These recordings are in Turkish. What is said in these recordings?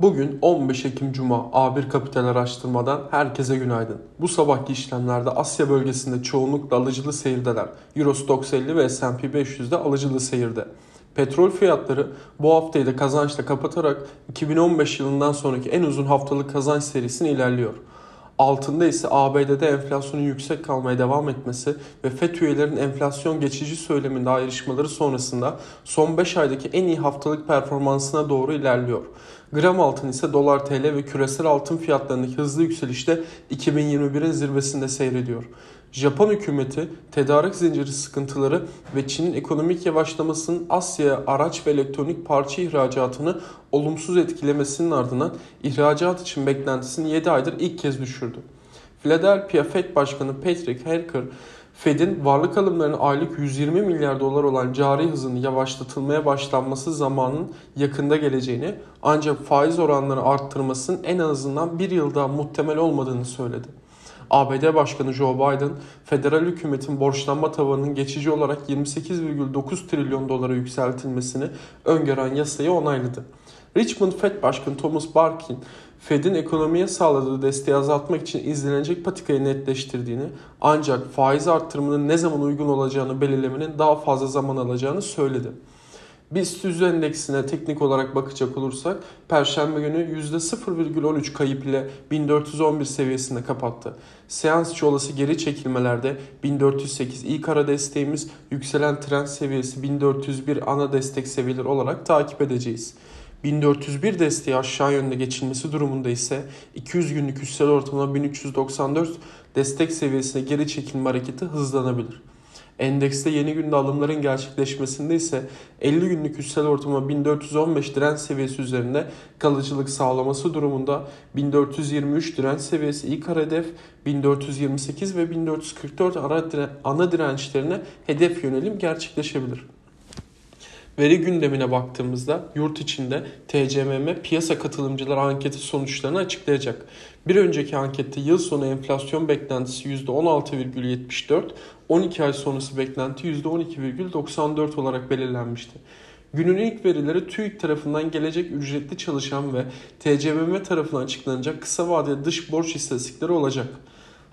Bugün 15 Ekim Cuma A1 Kapital Araştırma'dan herkese günaydın. Bu sabahki işlemlerde Asya bölgesinde çoğunlukla alıcılı seyirdeler. Eurostox 50 ve S&P 500'de alıcılı seyirde. Petrol fiyatları bu haftayı da kazançla kapatarak 2015 yılından sonraki en uzun haftalık kazanç serisini ilerliyor. Altında ise ABD'de enflasyonun yüksek kalmaya devam etmesi ve FED üyelerinin enflasyon geçici söyleminde ayrışmaları sonrasında son 5 aydaki en iyi haftalık performansına doğru ilerliyor. Gram altın ise dolar TL ve küresel altın fiyatlarındaki hızlı yükselişte 2021'in zirvesinde seyrediyor. Japon hükümeti tedarik zinciri sıkıntıları ve Çin'in ekonomik yavaşlamasının Asya'ya araç ve elektronik parça ihracatını olumsuz etkilemesinin ardından ihracat için beklentisini 7 aydır ilk kez düşürdü. Philadelphia Fed Başkanı Patrick Harker, Fed'in varlık alımlarının aylık 120 milyar dolar olan cari hızının yavaşlatılmaya başlanması zamanın yakında geleceğini ancak faiz oranlarını arttırmasının en azından bir yıl daha muhtemel olmadığını söyledi. ABD Başkanı Joe Biden, federal hükümetin borçlanma tavanının geçici olarak 28,9 trilyon dolara yükseltilmesini öngören yasayı onayladı. Richmond Fed Başkanı Thomas Barkin, Fed'in ekonomiye sağladığı desteği azaltmak için izlenecek patikayı netleştirdiğini ancak faiz arttırımının ne zaman uygun olacağını belirlemenin daha fazla zaman alacağını söyledi. BIST 100 endeksine teknik olarak bakacak olursak Perşembe günü %0,13 kayıp ile 1411 seviyesinde kapattı. Seans olası geri çekilmelerde 1408 ilk ara desteğimiz yükselen trend seviyesi 1401 ana destek seviyeleri olarak takip edeceğiz. 1401 desteği aşağı yönde geçilmesi durumunda ise 200 günlük üstel ortalama 1394 destek seviyesine geri çekilme hareketi hızlanabilir. Endekste yeni günde alımların gerçekleşmesinde ise 50 günlük üstel ortalama 1415 direnç seviyesi üzerinde kalıcılık sağlaması durumunda 1423 direnç seviyesi ilk ara hedef 1428 ve 1444 ara dire ana dirençlerine hedef yönelim gerçekleşebilir. Veri gündemine baktığımızda yurt içinde TCMM piyasa katılımcıları anketi sonuçlarını açıklayacak. Bir önceki ankette yıl sonu enflasyon beklentisi %16,74, 12 ay sonrası beklenti %12,94 olarak belirlenmişti. Günün ilk verileri TÜİK tarafından gelecek ücretli çalışan ve TCMM tarafından açıklanacak kısa vadeli dış borç istatistikleri olacak.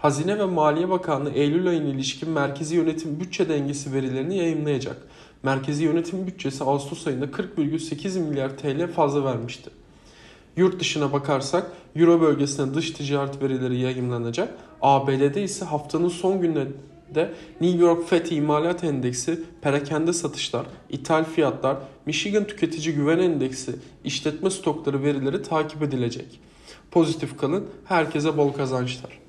Hazine ve Maliye Bakanlığı Eylül ayına ilişkin merkezi yönetim bütçe dengesi verilerini yayınlayacak. Merkezi yönetim bütçesi Ağustos ayında 40,8 milyar TL fazla vermişti. Yurt dışına bakarsak Euro bölgesinde dış ticaret verileri yayınlanacak. ABD'de ise haftanın son günlerinde New York FED İmalat Endeksi, perakende satışlar, ithal fiyatlar, Michigan Tüketici Güven Endeksi, işletme stokları verileri takip edilecek. Pozitif kalın, herkese bol kazançlar.